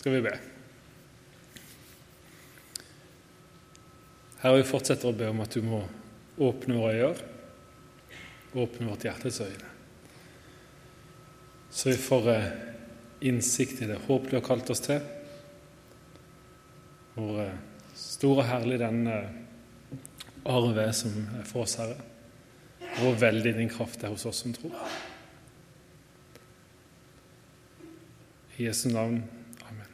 skal vi be. Herre, vi fortsetter å be om at du må åpne våre øyne, åpne vårt hjertes øyne, så vi får eh, innsikt i det håp du har kalt oss til. Hvor eh, stor og herlig den eh, arv er som er for oss, Herre. Hvor veldig din kraft er hos oss som tror. I Jesu navn. Amen.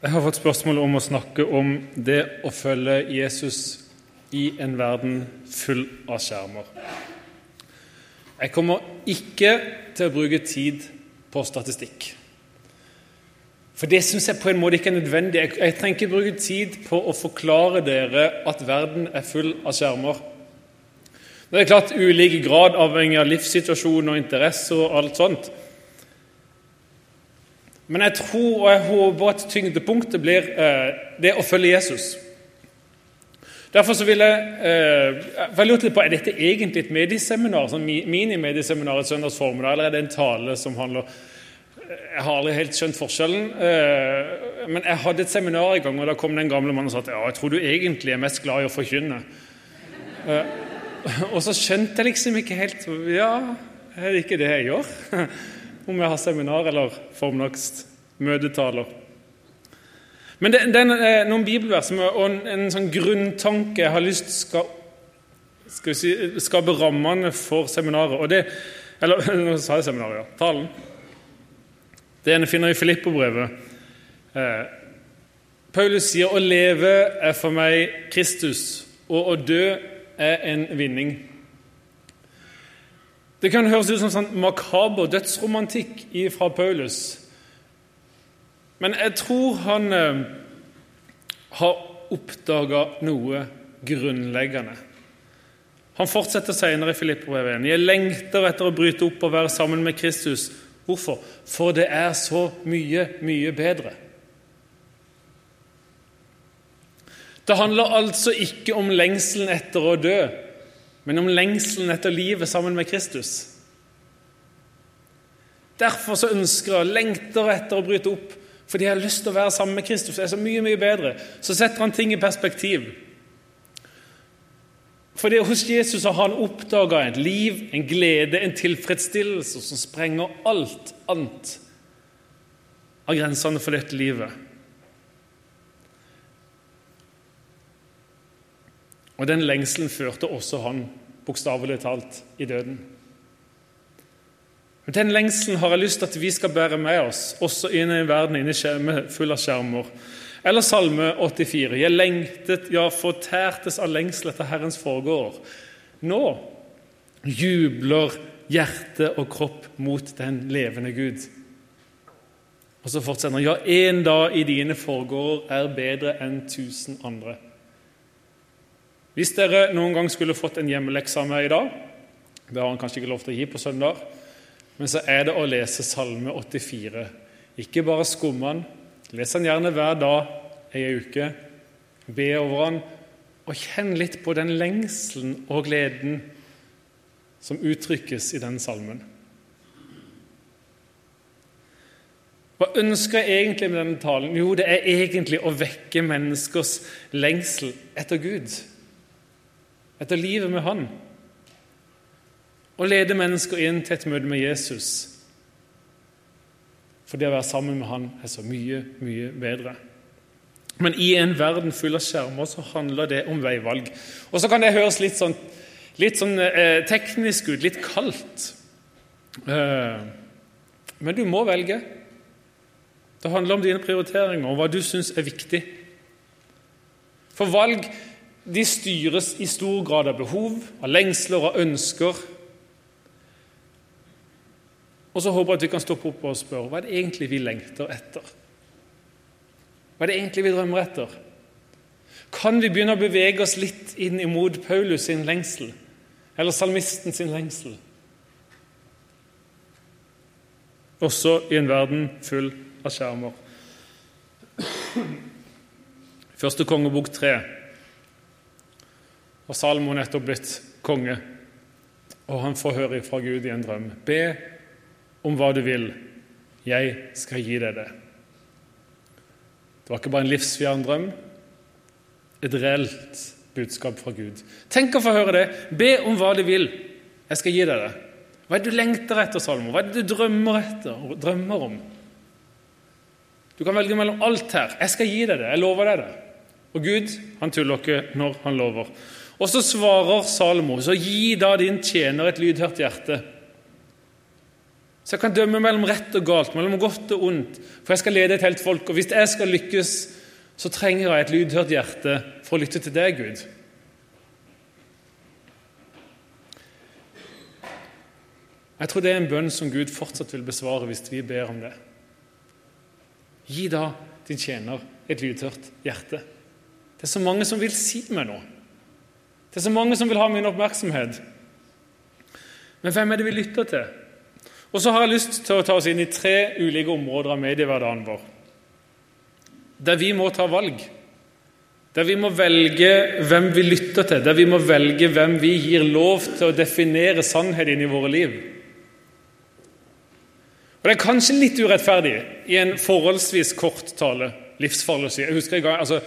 Jeg har fått spørsmål om å snakke om det å følge Jesus i en verden full av skjermer. Jeg kommer ikke til å bruke tid på statistikk. For det syns jeg på en måte ikke er nødvendig. Jeg, jeg trenger ikke bruke tid på å forklare dere at verden er full av skjermer. Det er klart ulik grad avhengig av livssituasjon og interesse og alt sånt. Men jeg tror og jeg håper at tyngdepunktet blir eh, det å følge Jesus. Derfor så vil jeg, eh, jeg lurte litt på, Er dette egentlig et medieseminar, sånn minimedieseminar et søndags formiddag, eller er det en tale som handler Jeg har aldri helt skjønt forskjellen. Eh, men jeg hadde et seminar i gang, og da kom det en gamle mann og sa at ja, jeg tror du egentlig er mest glad i å forkynne. Eh, Og så skjønte jeg liksom ikke helt Ja, er det ikke det jeg gjør? Om jeg har seminar eller formiddagsmøtetaler. Men det, det, er noen bibelvers og en, en, sånn grunntanke jeg har lyst skal, skal si, skape rammene for seminaret. Og det, eller nå sa jeg seminaret, ja. Talen. Det ene finner i Filippo-brevet. Eh, Paulus sier å leve er for meg Kristus, og å dø er en vinning. Det kan høres ut som sånn makaber dødsromantikk fra Paulus. Men jeg tror han eh, har oppdaga noe grunnleggende. Han fortsetter senere i Filippo-brevet. Jeg lengter etter å bryte opp og være sammen med Kristus. Hvorfor? For det er så mye, mye bedre. Det handler altså ikke om lengselen etter å dø, men om lengselen etter livet sammen med Kristus. Derfor så ønsker jeg, lengter etter å bryte opp, fordi jeg har lyst til å være sammen med Kristus. Det er så mye, mye bedre. Så setter han ting i perspektiv. Fordi Hos Jesus har han oppdaga et liv, en glede, en tilfredsstillelse som sprenger alt annet av grensene for dette livet. Og den lengselen førte også han bokstavelig talt i døden. Men Den lengselen har jeg lyst til at vi skal bære med oss, også inn i en verden inne full av skjermer. Eller Salme 84. Jeg lengtet, ja, fortærtes av lengsel etter Herrens foregår. Nå jubler hjerte og kropp mot den levende Gud. Og så fortsetter han. Ja, én dag i dine foregår er bedre enn tusen andre. Hvis dere noen gang skulle fått en hjemmelekse av i dag Det har han kanskje ikke lov til å gi på søndag, men så er det å lese Salme 84. Ikke bare skumme den, les den gjerne hver dag ei uke. Be over den, og kjenn litt på den lengselen og gleden som uttrykkes i den salmen. Hva ønsker jeg egentlig med denne talen? Jo, det er egentlig å vekke menneskers lengsel etter Gud etter livet med Han. Og lede mennesker inn til et møte med Jesus. For det å være sammen med Han er så mye, mye bedre. Men i en verden full av skjermer så handler det om veivalg. Og så kan det høres litt sånn, litt sånn eh, teknisk ut, litt kaldt. Eh, men du må velge. Det handler om dine prioriteringer og hva du syns er viktig. For valg de styres i stor grad av behov, av lengsler og ønsker. Og så håper jeg at vi kan stoppe opp og spørre hva er det egentlig vi lengter etter? Hva er det egentlig vi drømmer etter? Kan vi begynne å bevege oss litt inn imot Paulus sin lengsel, eller salmisten sin lengsel? Også i en verden full av skjermer. Første kongebok tre. Og Salomo er nettopp blitt konge, og han får høre fra Gud i en drøm. Be om hva du vil, Jeg skal gi deg det. Det var ikke bare en livsfjern drøm, et reelt budskap fra Gud. Tenk å få høre det. Be om hva du vil. Jeg skal gi deg det. Hva er det du lengter etter, Salomo? Hva er det du drømmer etter, drømmer om? Du kan velge mellom alt her. Jeg skal gi deg det. Jeg lover deg det. Og Gud han tuller ikke når han lover. Og så svarer Salomo, så gi da din tjener et lydhørt hjerte. Så jeg kan dømme mellom rett og galt, mellom godt og ondt. For jeg skal lede et helt folk, og hvis jeg skal lykkes, så trenger jeg et lydhørt hjerte for å lytte til deg, Gud. Jeg tror det er en bønn som Gud fortsatt vil besvare hvis vi ber om det. Gi da din tjener et lydhørt hjerte. Det er så mange som vil si meg noe. Det er så mange som vil ha min oppmerksomhet. Men hvem er det vi lytter til? Og så har jeg lyst til å ta oss inn i tre ulike områder av mediehverdagen vår. Der vi må ta valg. Der vi må velge hvem vi lytter til. Der vi må velge hvem vi gir lov til å definere sannheten i våre liv. Og Det er kanskje litt urettferdig i en forholdsvis kort tale. Livsfarlig å si. Jeg husker i gang, altså,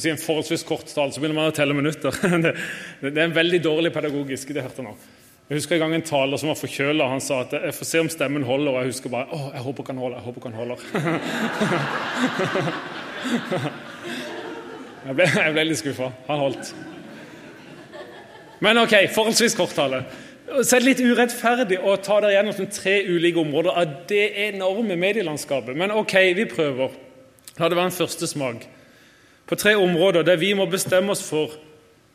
si en forholdsvis kort tale, så begynner man å telle minutter. Det, det er en veldig dårlig pedagogisk. det hørte nå. Jeg husker en gang en taler som var forkjøla. Han sa at jeg får se om stemmen holder. Og jeg husker bare å, jeg håper han holder. jeg håper han holder. Jeg ble, jeg ble litt skuffa. Han holdt. Men ok, forholdsvis kort tale. Så er det litt urettferdig å ta dere gjennom sånn tre ulike områder av det enorme medielandskapet. Men ok, vi prøver. La det være en første smak på tre områder der vi må bestemme oss for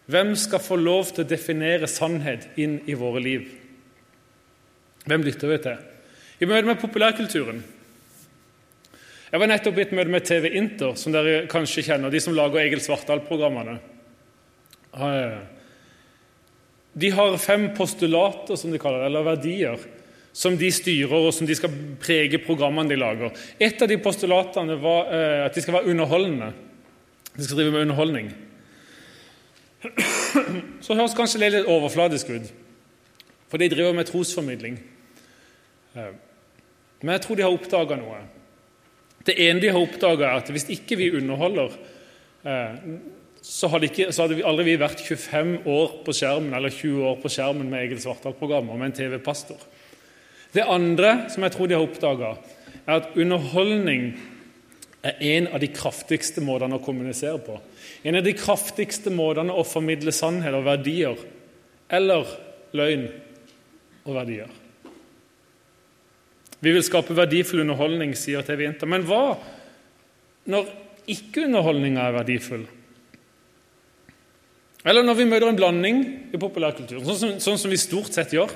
hvem skal få lov til å definere sannhet inn i våre liv. Hvem lytter vi til? I møte med populærkulturen. Jeg var nettopp i et møte med TV Inter, som dere kanskje kjenner, de som lager Egil Svartdal-programmene. De har fem postulater, som de kaller det, eller verdier, som de styrer, og som de skal prege programmene de lager. Et av de postulatene var eh, at de skal være underholdende. De skal drive med underholdning. Så høres kanskje det litt overfladisk ut, for de driver med trosformidling. Eh, men jeg tror de har oppdaga noe. Det ene de har oppdaga, er at hvis ikke vi underholder, eh, så hadde, ikke, så hadde vi aldri vi vært 25 år på skjermen eller 20 år på skjermen med eget Svartdal-programmer med en TV-pastor. Det andre som jeg tror de har oppdaga, er at underholdning er en av de kraftigste måtene å kommunisere på. En av de kraftigste måtene å formidle sannhet og verdier eller løgn og verdier. Vi vil skape verdifull underholdning, sier TV Inter. Men hva når ikke-underholdninga er verdifull? Eller når vi møter en blanding i populærkulturen, sånn sånn som vi stort sett gjør.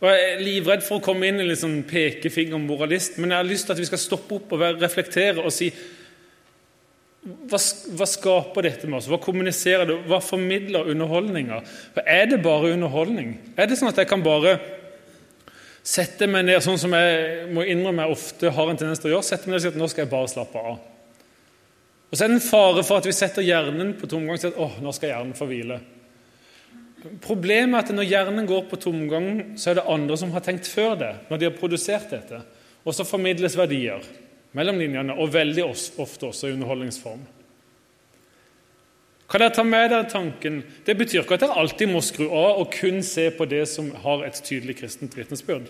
Og Jeg er livredd for å komme inn i litt sånn pekefingermoralist, men jeg har lyst til at vi skal stoppe opp og reflektere og si hva, hva skaper dette med oss? Hva kommuniserer det? Hva formidler underholdninga? Er det bare underholdning? Er det sånn at jeg kan bare sette meg ned, sånn som jeg må innrømme jeg ofte har en tendens til å gjøre, sette meg ned og si at nå skal jeg bare slappe av? Og så er det en fare for at vi setter hjernen på tomgang og sier at åh, nå skal hjernen få hvile. Problemet er at når hjernen går på tomgang, så er det andre som har tenkt før det, når de har produsert dette. Og så formidles verdier mellom linjene, og veldig ofte også i underholdningsform. Kan dere ta med dere tanken? Det betyr ikke at dere alltid må skru av og kun se på det som har et tydelig kristent vitnesbyrd.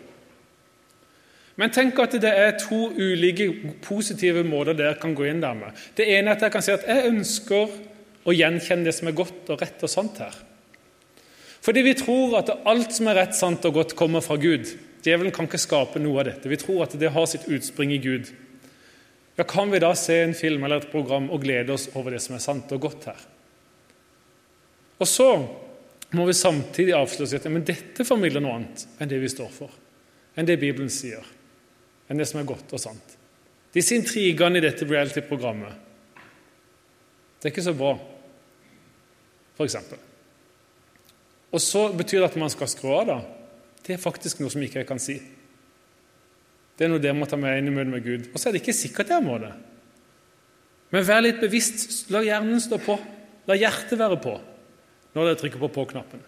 Men tenk at det er to ulike positive måter dere kan gå inn der med. Det ene er at jeg kan si at jeg ønsker å gjenkjenne det som er godt og rett og sant her. Fordi vi tror at alt som er rett, sant og godt, kommer fra Gud. Djevelen kan ikke skape noe av dette. Vi tror at det har sitt utspring i Gud. Ja, Kan vi da se en film eller et program og glede oss over det som er sant og godt her? Og så må vi samtidig avsløre at men dette formidler noe annet enn det vi står for, enn det Bibelen sier, enn det som er godt og sant. Disse intrigene i dette reality-programmet det er ikke så bra, for eksempel. Og så betyr det at man skal skru av, da. Det er faktisk noe som ikke jeg kan si. Det er noe dere må ta med inn i møte med Gud. Og så er det ikke sikkert jeg må det. Men vær litt bevisst. La hjernen stå på. La hjertet være på når dere trykker på på-knappen.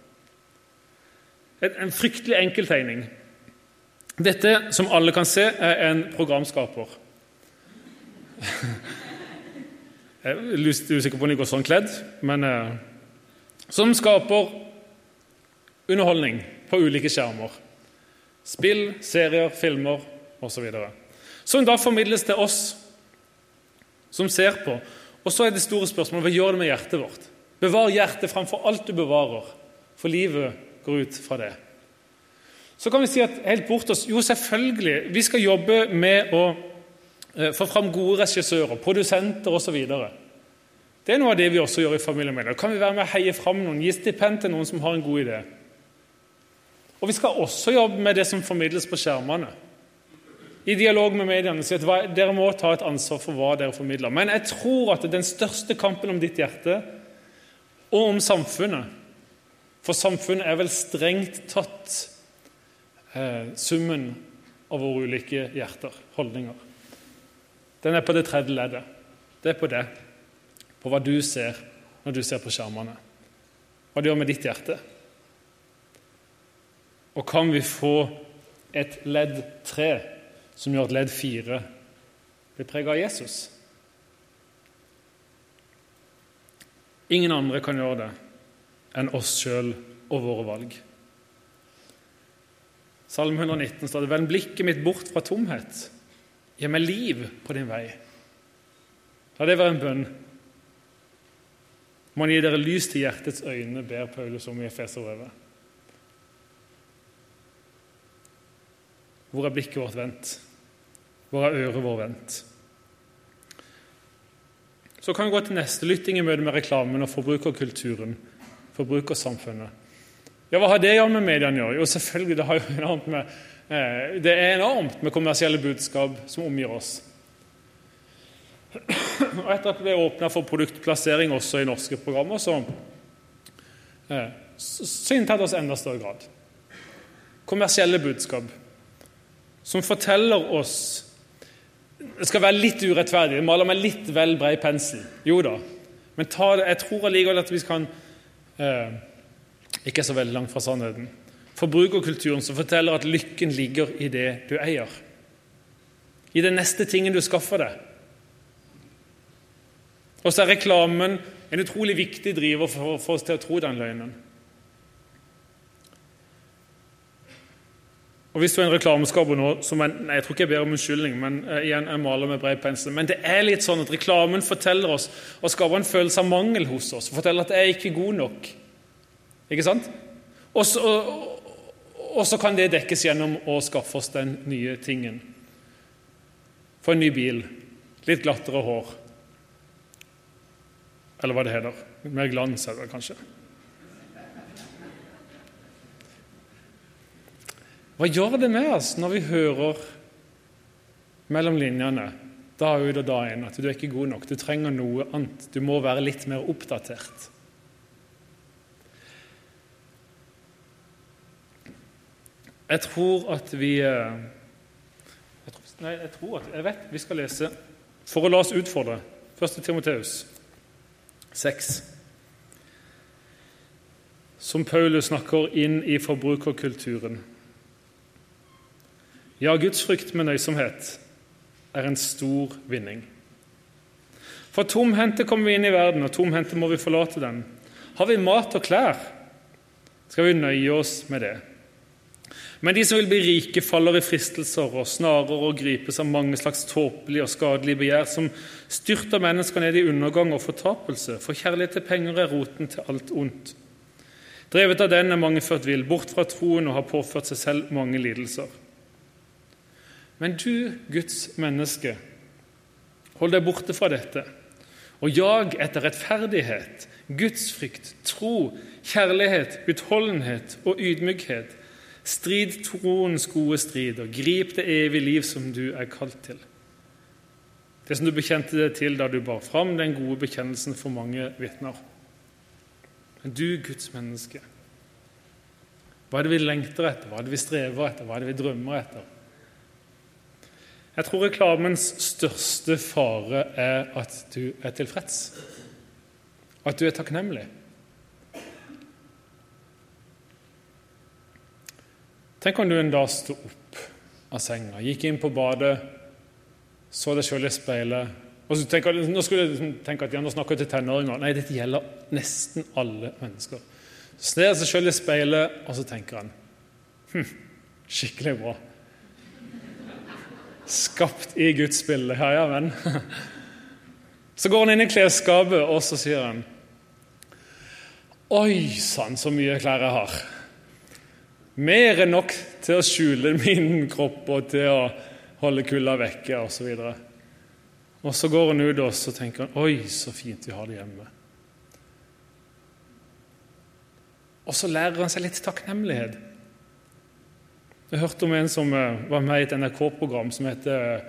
En fryktelig enkel tegning. Dette, som alle kan se, er en programskaper. Jeg er usikker på om de går sånn kledd, men eh, som skaper underholdning på ulike skjermer. Spill, serier, filmer osv. Som da formidles til oss som ser på. Og så er det store spørsmålet hva gjør det med hjertet vårt? Bevar hjertet framfor alt du bevarer, for livet går ut fra det. Så kan vi si at helt bort oss, Jo, selvfølgelig, vi skal jobbe med å eh, få fram gode regissører, produsenter osv. Det er noe av det vi også gjør i familiemedier. Kan vi være med å heie fram noen, gi stipend til noen som har en god idé? Og vi skal også jobbe med det som formidles på skjermene. I dialog med mediene si at dere må ta et ansvar for hva dere formidler. Men jeg tror at den største kampen om ditt hjerte og om samfunnet For samfunnet er vel strengt tatt eh, summen av våre ulike hjerter, holdninger. Den er på det tredje leddet. Det er på det. På hva du ser når du ser på skjermene. Hva det gjør med ditt hjerte. Og kan vi få et ledd tre som gjør at ledd fire blir preget av Jesus? Ingen andre kan gjøre det enn oss sjøl og våre valg. Salme 119 står det Vend blikket mitt bort fra tomhet. Gi meg liv på din vei. La det være en bønn. Må han gi dere lys til hjertets øyne, ber Paulus om i Efeserbrevet. Hvor er blikket vårt vendt? Hvor er øret vårt vendt? Så kan vi gå til neste lytting i møte med reklamen og forbrukerkulturen. Forbrukersamfunnet. Ja, Hva har det med mediene? Jo, selvfølgelig, det, har jo enormt med, eh, det er enormt med kommersielle budskap som omgir oss. Og Etter at det ble åpna for produktplassering også i norske programmer, så, eh, inntar det oss enda større grad. Kommersielle budskap som forteller oss Det skal være litt urettferdig, det maler med litt vel bred pensel. Jo da. Men det, jeg tror allikevel at vi kan eh, ikke så veldig langt fra sannheten. Forbrukerkulturen som forteller at lykken ligger i det du eier. I den neste tingen du skaffer deg. Og så er reklamen en utrolig viktig driver for få oss til å tro den løgnen. Og Hvis du er en reklameskaper nå som jeg, nei, jeg tror ikke jeg ber om unnskyldning, men uh, igjen, jeg maler med bred pensel, men det er litt sånn at reklamen forteller oss og skaper en følelse av mangel hos oss. Forteller at jeg er ikke god nok. Ikke sant? Og så, og så kan det dekkes gjennom å skaffe oss den nye tingen. Få en ny bil, litt glattere hår. Eller hva det heter. Mer glans, er kanskje. Hva gjør det med oss når vi hører mellom linjene da ut og da inn at du er ikke god nok, du trenger noe annet, du må være litt mer oppdatert? Jeg tror at vi eh, jeg tror, Nei, jeg tror at Jeg vet vi skal lese for å la oss utfordre 1. Timoteus 6. Som Paulus snakker inn i forbrukerkulturen. Ja, gudsfrykt med nøysomhet er en stor vinning. For tomhendte kommer vi inn i verden, og tomhendte må vi forlate den. Har vi mat og klær, skal vi nøye oss med det. Men de som vil bli rike, faller i fristelser og snarer og gripes av mange slags tåpelige og skadelige begjær som styrter mennesker ned i undergang og fortapelse, for kjærlighet til penger er roten til alt ondt. Drevet av den er mange ført vill, bort fra troen og har påført seg selv mange lidelser. Men du, Guds menneske, hold deg borte fra dette, og jag etter rettferdighet, gudsfrykt, tro, kjærlighet, utholdenhet og ydmykhet Strid troens gode strid, og grip det evige liv som du er kalt til. Det som du bekjente deg til da du bar fram den gode bekjennelsen for mange vitner. Men du, Guds menneske, hva er det vi lengter etter, hva er det vi strever etter, hva er det vi drømmer etter? Jeg tror reklamens største fare er at du er tilfreds, at du er takknemlig. Tenk om du en dag sto opp av senga, gikk inn på badet, så deg sjøl i speilet og så tenker, Nå skulle jeg liksom tenke at ja, nå snakker jeg til tenåringer. Nei, dette gjelder nesten alle mennesker. Så ser seg sjøl i speilet, og så tenker han hm, skikkelig bra. Skapt i Guds bilde. Ja, ja, men Så går han inn i klesskapet, og så sier han Oi sann, så mye klær jeg har. Mer enn nok til å skjule min kropp og til å holde kulda vekke osv. Og, og så går han ut og så tenker han, Oi, så fint vi har det hjemme. Og så lærer han seg litt takknemlighet. Jeg hørte om en som eh, var med i et NRK-program som heter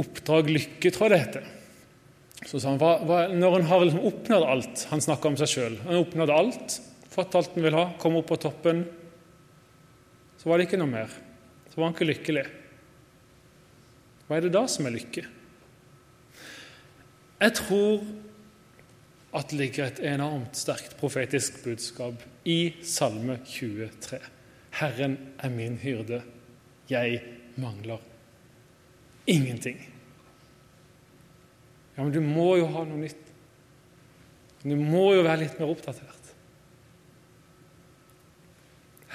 Oppdrag lykke, tror jeg det heter. Så sa han, hva, hva, Når han har liksom oppnådd alt Han snakka om seg sjøl. Han oppnådde oppnådd alt, fått alt han vil ha, kom opp på toppen. Så var det ikke noe mer. Så var han ikke lykkelig. Hva er det da som er lykke? Jeg tror at det ligger et enormt sterkt profetisk budskap i Salme 23. Herren er min hyrde, jeg mangler ingenting. Ja, men du må jo ha noe nytt. Du må jo være litt mer oppdatert.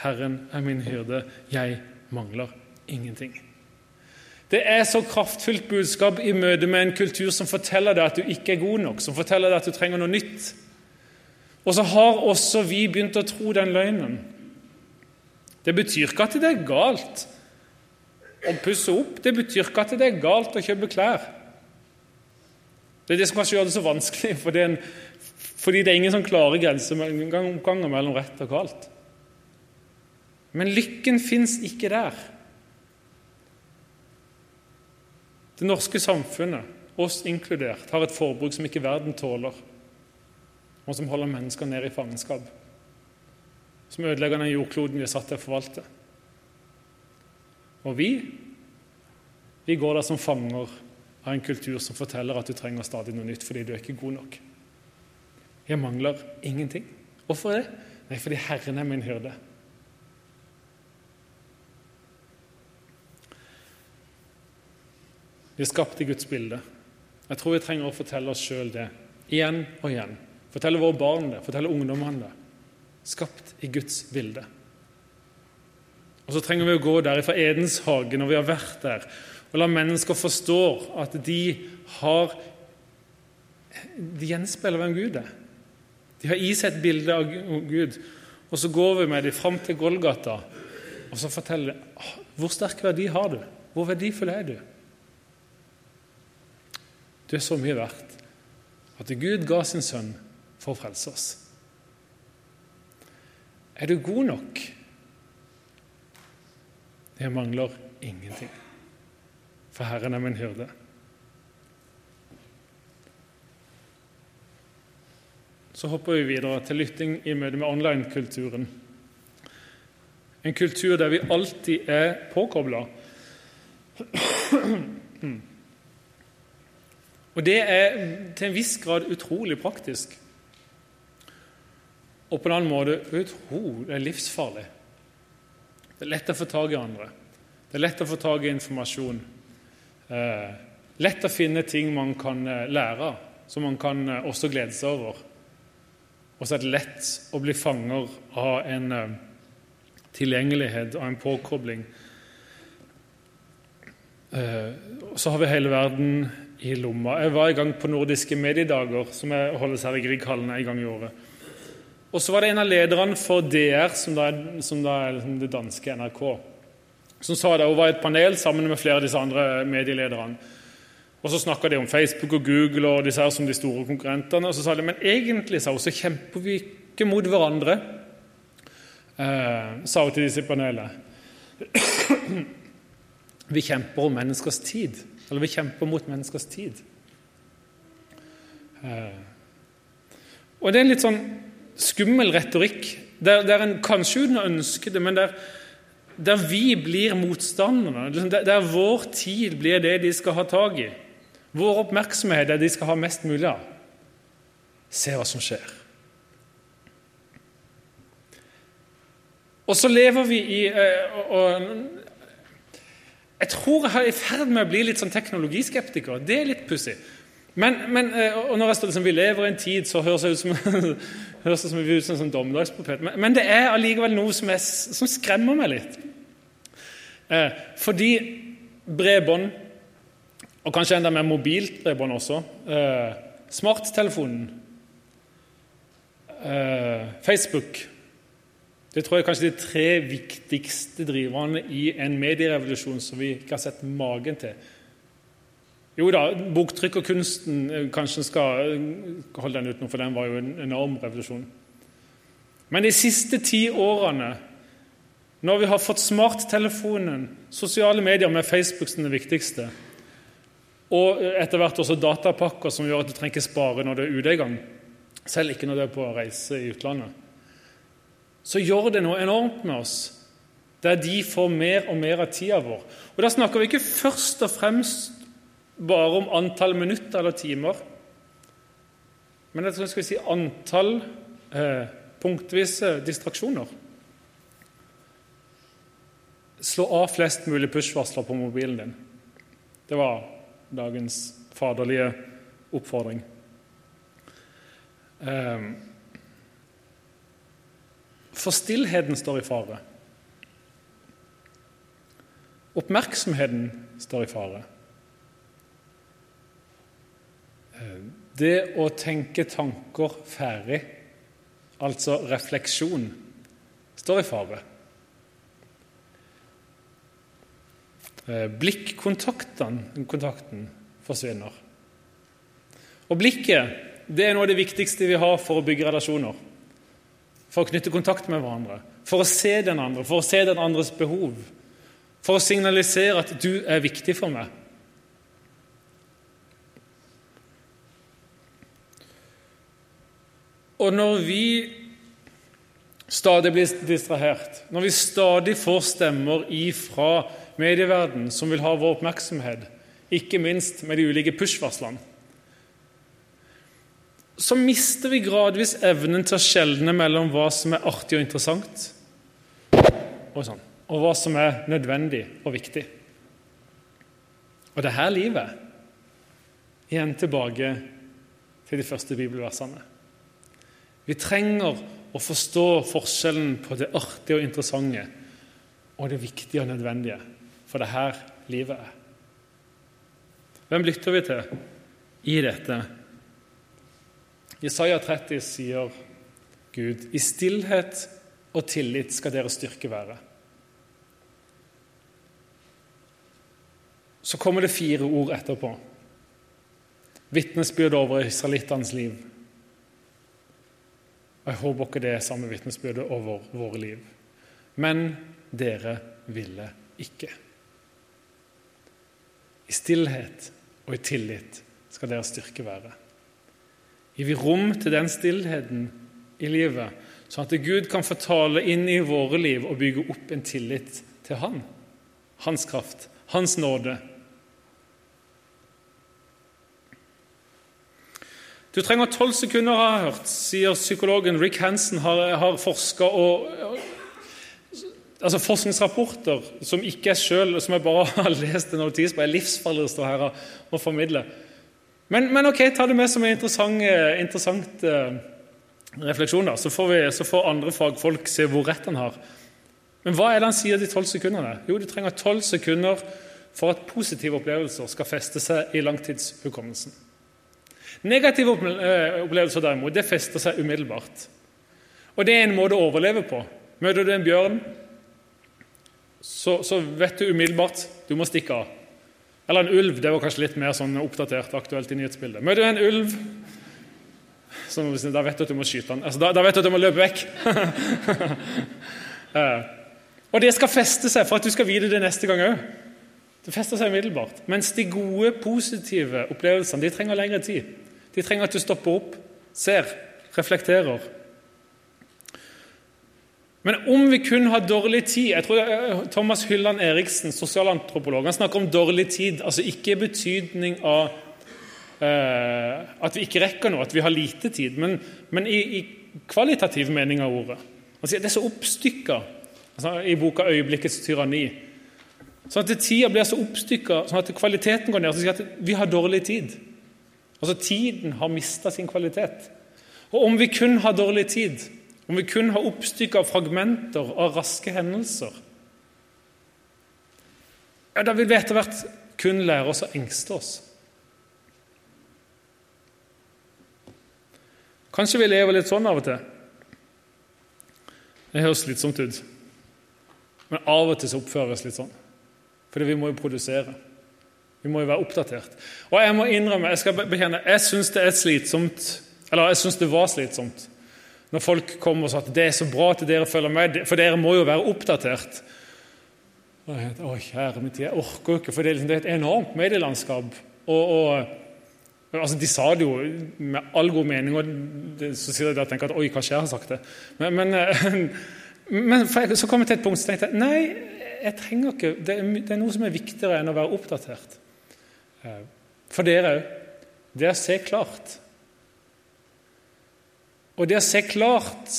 Herren er min hyrde, jeg mangler ingenting. Det er så kraftfullt budskap i møte med en kultur som forteller deg at du ikke er god nok, som forteller deg at du trenger noe nytt. Og så har også vi begynt å tro den løgnen. Det betyr ikke at det er galt å pusse opp. Det betyr ikke at det er galt å kjøpe klær. Det er det som kanskje gjør det så vanskelig, for en, fordi det er ingen sånn klare grenser mellom rett og galt. Men lykken fins ikke der. Det norske samfunnet, oss inkludert, har et forbruk som ikke verden tåler, og som holder mennesker ned i fangenskap. Som ødelegger den jordkloden vi er satt til å forvalte. Og vi, vi går der som fanger av en kultur som forteller at du trenger stadig noe nytt fordi du er ikke god nok. Jeg mangler ingenting. Hvorfor det? Nei, fordi Herren er min hyrde. Vi er skapt i Guds bilde. Jeg tror vi trenger å fortelle oss sjøl det igjen og igjen. Fortelle våre barn det, fortelle ungdommene det. Skapt i Guds bilde. Og så trenger vi å gå der fra Edens hage når vi har vært der, og la mennesker forstå at de har De gjenspeiler hvem Gud er. De har i seg et bilde av Gud. Og så går vi med dem fram til Golgata og så forteller de hvor sterk verdi har du? Hvor verdifull er du? Du er så mye verdt at Gud ga sin sønn for å frelse oss. Er du god nok? Jeg mangler ingenting for Herren er min hyrde. Så hopper vi videre til lytting i møte med online-kulturen. En kultur der vi alltid er påkobla. Og det er til en viss grad utrolig praktisk. Og på en annen måte utrolig livsfarlig. Det er lett å få tak i andre. Det er lett å få tak i informasjon. Eh, lett å finne ting man kan eh, lære, som man kan eh, også glede seg over. Og så er det lett å bli fanger av en eh, tilgjengelighet og en påkobling. Eh, så har vi hele verden i lomma. Jeg var i gang på nordiske mediedager, som holdes her i Grieghallen en gang i året. Og så var det en av lederne for DR, som da som da er liksom det danske NRK som sa det, Hun var i et panel sammen med flere av disse andre medielederne. Og Så snakka de om Facebook og Google og disse her som de store konkurrentene. Og så sa de men egentlig sa hun, så kjemper vi ikke mot hverandre, eh, sa hun til disse i panelet. vi kjemper om menneskers tid. Eller vi kjemper mot menneskers tid. Eh, og det er litt sånn skummel retorikk, der, der en kanskje uten å ønske det, men der der vi blir motstanderne, Der, der vår tid blir det de skal ha tak i. Vår oppmerksomhet er det de skal ha mest mulig av. Se hva som skjer. Og så lever vi i eh, og, Jeg tror jeg er i ferd med å bli litt sånn teknologiskeptiker. Det er litt pussig. Men, men, eh, og når jeg står liksom, vi lever i en tid, så høres det ut som, høres det som ut som en dommedagsprofet. Men, men, det er allikevel noe som, er, som skremmer meg litt. Eh, fordi bredbånd, og kanskje enda mer mobilt bredbånd også, eh, smarttelefonen, eh, Facebook det tror jeg er kanskje de tre viktigste driverne i en medierevolusjon som vi ikke har sett magen til. Jo da, boktrykk og kunsten kanskje skal holde den utenom, for den var jo en enorm revolusjon. Men de siste ti årene, når vi har fått smarttelefonen, sosiale medier med Facebook som det viktigste, og etter hvert også datapakker som gjør at du trenger ikke spare når du er ute en gang, selv ikke når du er på reise i utlandet så gjør det noe enormt med oss. Der de får mer og mer av tida vår. Og Da snakker vi ikke først og fremst bare om antall minutter eller timer, men jeg tror jeg skal si antall eh, punktvise distraksjoner. Slå av flest mulig push-varsler på mobilen din. Det var dagens faderlige oppfordring. Eh, for stillheten står i fare. Oppmerksomheten står i fare. Det å tenke tanker ferdig, altså refleksjon, står i fare. Blikkontakten forsvinner. Og blikket det er noe av det viktigste vi har for å bygge relasjoner for å knytte kontakt med hverandre, for å se den andre, for å se den andres behov, for å signalisere at du er viktig for meg. Og når vi stadig blir distrahert, når vi stadig får stemmer ifra medieverdenen som vil ha vår oppmerksomhet, ikke minst med de ulike push-varslene så mister vi gradvis evnen til å skjelne mellom hva som er artig og interessant, og, sånn, og hva som er nødvendig og viktig. Og det er her livet Igjen tilbake til de første bibelversene. Vi trenger å forstå forskjellen på det artige og interessante og det viktige og nødvendige, for det er her livet er. Hvem lytter vi til i dette Jesaja 30 sier Gud, i stillhet og tillit skal deres styrke være. Så kommer det fire ord etterpå. Vitnesbyrd over israelittenes liv. Og Jeg håper ikke det er samme vitnesbyrdet over våre liv. Men dere ville ikke. I stillhet og i tillit skal deres styrke være. Gir vi rom til den stillheten i livet, sånn at Gud kan få tale inn i våre liv og bygge opp en tillit til Han, Hans kraft, Hans nåde. Du trenger tolv sekunder, har jeg hørt, sier psykologen Rick Hansen. Har, har forska og altså Forskningsrapporter som ikke er selv, som jeg bare har lest en notis på, er livsfarlig å stå her og formidle. Men, men, ok, ta det med som en interessant, eh, interessant uh, refleksjon. da, så får, vi, så får, andre fagfolk se hvor rett han har. Men hva er det han sier de tolv sekundene? Jo, du trenger tolv sekunder for at positive opplevelser skal feste seg i langtidshukommelsen. Negative eh, opplevelser derimot, det fester seg umiddelbart. Og det er en måte å overleve på. Møter du en bjørn, så, så vet du umiddelbart du må stikke av. Eller en ulv. Det var kanskje litt mer sånn oppdatert aktuelt i nyhetsbildet. Møter du en ulv, så da vet du at du må skyte den. Altså, da, da, vet du at du må løpe vekk. Eh, og det skal feste seg for at du skal vite det neste gang òg. Det fester seg umiddelbart. Mens de gode, positive opplevelsene de trenger lengre tid. De trenger at du stopper opp, ser, reflekterer men om vi kun har dårlig tid jeg tror eh, Thomas Hylland Eriksen, sosialantropolog, han snakker om dårlig tid. altså Ikke i betydning av eh, at vi ikke rekker noe, at vi har lite tid, men, men i, i, kvalitativ mening av ordet. Altså, det er så oppstykka altså, i boka 'Øyeblikkets tyranni'. Sånn at tida blir så oppstykka sånn at kvaliteten går ned. Så sier at vi har dårlig tid. Altså Tiden har mista sin kvalitet. Og om vi kun har dårlig tid, om vi kun har oppstykka fragmenter av raske hendelser, ja, da vil vi etter hvert kun lære oss å engste oss. Kanskje vi lever litt sånn av og til. Det høres slitsomt ut. Men av og til så oppføres litt sånn. Fordi vi må jo produsere. Vi må jo være oppdatert. Og jeg må innrømme, jeg skal bekjenne, jeg syns det er slitsomt, eller jeg synes det var slitsomt når folk kom og sa at det er så bra at dere følger med, for dere må jo være oppdatert. Å, kjære min tid, jeg orker jo ikke, for liksom, det er et enormt medielandskap. Og, og altså, De sa det jo med all god mening, og så sier de at tenker at oi, kanskje jeg har sagt det. Men, men, men så kom jeg til et punkt så tenkte jeg nei, jeg trenger ikke, det er, er noe som er viktigere enn å være oppdatert. Eh, for dere òg. Det å se klart. Og det å se klart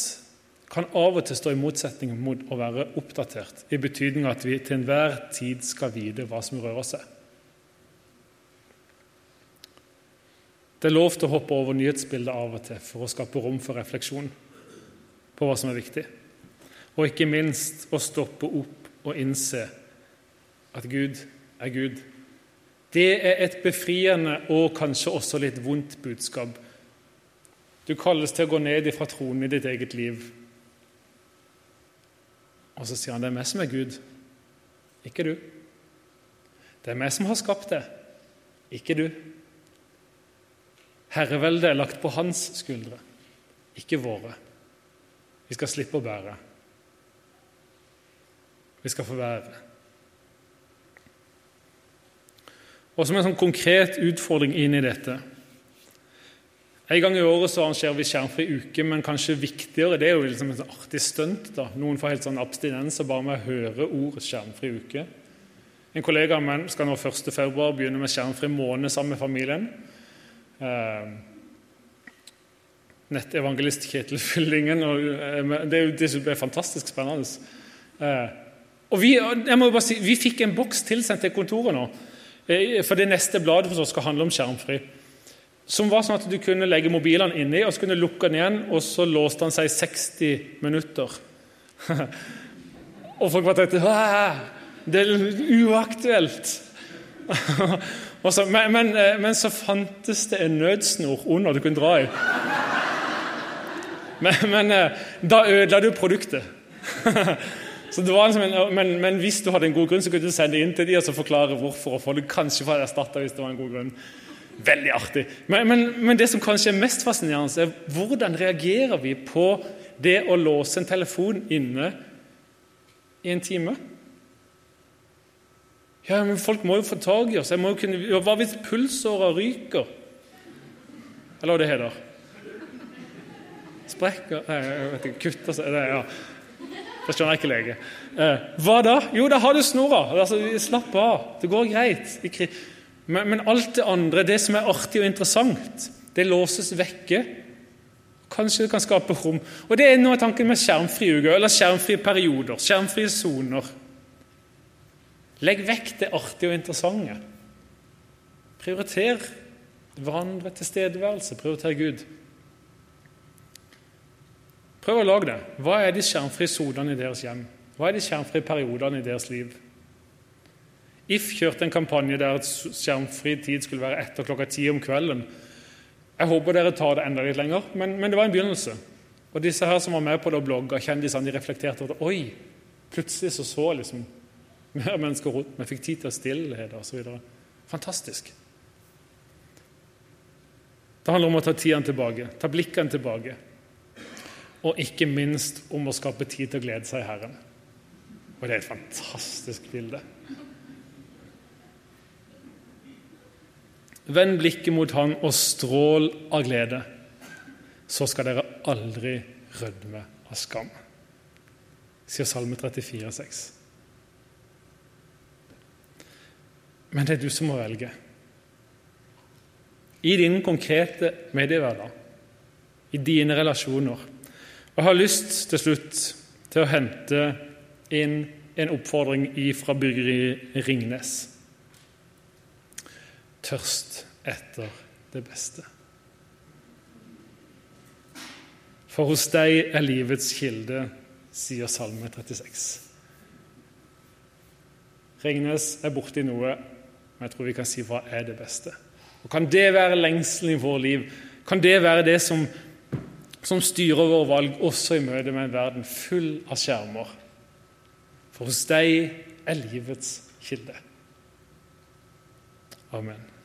kan av og til stå i motsetning mot å være oppdatert, i betydning at vi til enhver tid skal vite hva som rører seg. Det er lov til å hoppe over nyhetsbildet av og til for å skape rom for refleksjon på hva som er viktig. Og ikke minst å stoppe opp og innse at Gud er Gud. Det er et befriende og kanskje også litt vondt budskap. Du kalles til å gå ned fra tronen i ditt eget liv. Og så sier han det er meg som er Gud, ikke du. Det er meg som har skapt det, ikke du. Herreveldet er lagt på hans skuldre, ikke våre. Vi skal slippe å bære vi skal få være. Og som en sånn konkret utfordring inn i dette En gang i året så arrangerer vi skjermfri uke, men kanskje viktigere det er jo liksom et artig stunt. da. Noen får helt sånn abstinens bare med å høre ordet 'skjermfri uke'. En kollega av meg skal nå 1. februar begynne med skjermfri måned sammen med familien. Eh, nettevangelist Kjetil Fyllingen. Og, eh, det, er jo, det er fantastisk spennende. Og vi, jeg må bare si, vi fikk en boks tilsendt til kontoret nå, eh, for det neste bladet for oss skal handle om skjermfri. Som var sånn at du kunne legge mobilene inni, og så kunne du lukke den igjen, og så låste han seg i 60 minutter. og folk bare tenkte Det er uaktuelt! så, men, men, eh, men, så fantes det en nødsnor under du kunne dra i. Men, men eh, da ødela du produktet. Liksom en, men, men, hvis du hadde en god grunn, så kunne du sende inn til dem og så forklare hvorfor. og få det kanskje få erstatta hvis det var en god grunn. Veldig artig. Men, men, men, det som kanskje er mest fascinerende, er hvordan reagerer vi på det å låse en telefon inne i en time? Ja, men Folk må jo få tak i oss. Jeg må jo kunne, hva hvis pulsåra ryker? Eller hva det heter? Sprekker Nei, jeg vet ikke. Kutter seg ja. Det skjønner jeg ikke lege. Eh, hva da? Jo, da har du snora. Altså, slapp av. Det går greit. Men, men, alt det andre, det som er artig og interessant, det låses vekke. Kanskje det kan skape rom. Og Det er noe av tanken med skjermfrie uker, eller skjermfrie perioder, skjermfrie soner. Legg vekk det artige og interessante. Prioriter hverandre tilstedeværelse. Prioriter Gud. Prøv å lage det. Hva er de skjermfrie sonene i deres hjem? Hva er de skjermfrie periodene i deres liv? If kjørte en kampanje der skjermfri tid skulle være etter klokka ti om kvelden. Jeg håper dere tar det enda litt lenger, men, men det var en begynnelse. Og disse her som var med på det og blogga, kjendisene, de reflekterte over det. Oi, plutselig så så liksom mer mennesker rundt. Vi fikk tid til stillhet osv. Fantastisk. Det handler om å ta tiden tilbake, ta blikkene tilbake og ikke minst om å skape tid til å glede seg i Herren. Og det er et fantastisk bilde. Vend blikket mot Han og strål av glede. Så skal dere aldri rødme av skam, sier Salme 34, 34,6. Men det er du som må velge. I din konkrete mediehverdag, i dine relasjoner og Jeg har lyst til slutt til å hente inn en oppfordring fra bryggeri Ringnes. Tørst etter det beste. For hos deg er livets kilde, sier Salme 36. Ringnes er borti noe, men jeg tror vi kan si hva er det beste. Og Kan det være lengselen i vårt liv? Kan det være det som, som styrer våre valg også i møte med en verden full av skjermer? For hos deg er livets kilde. Amen.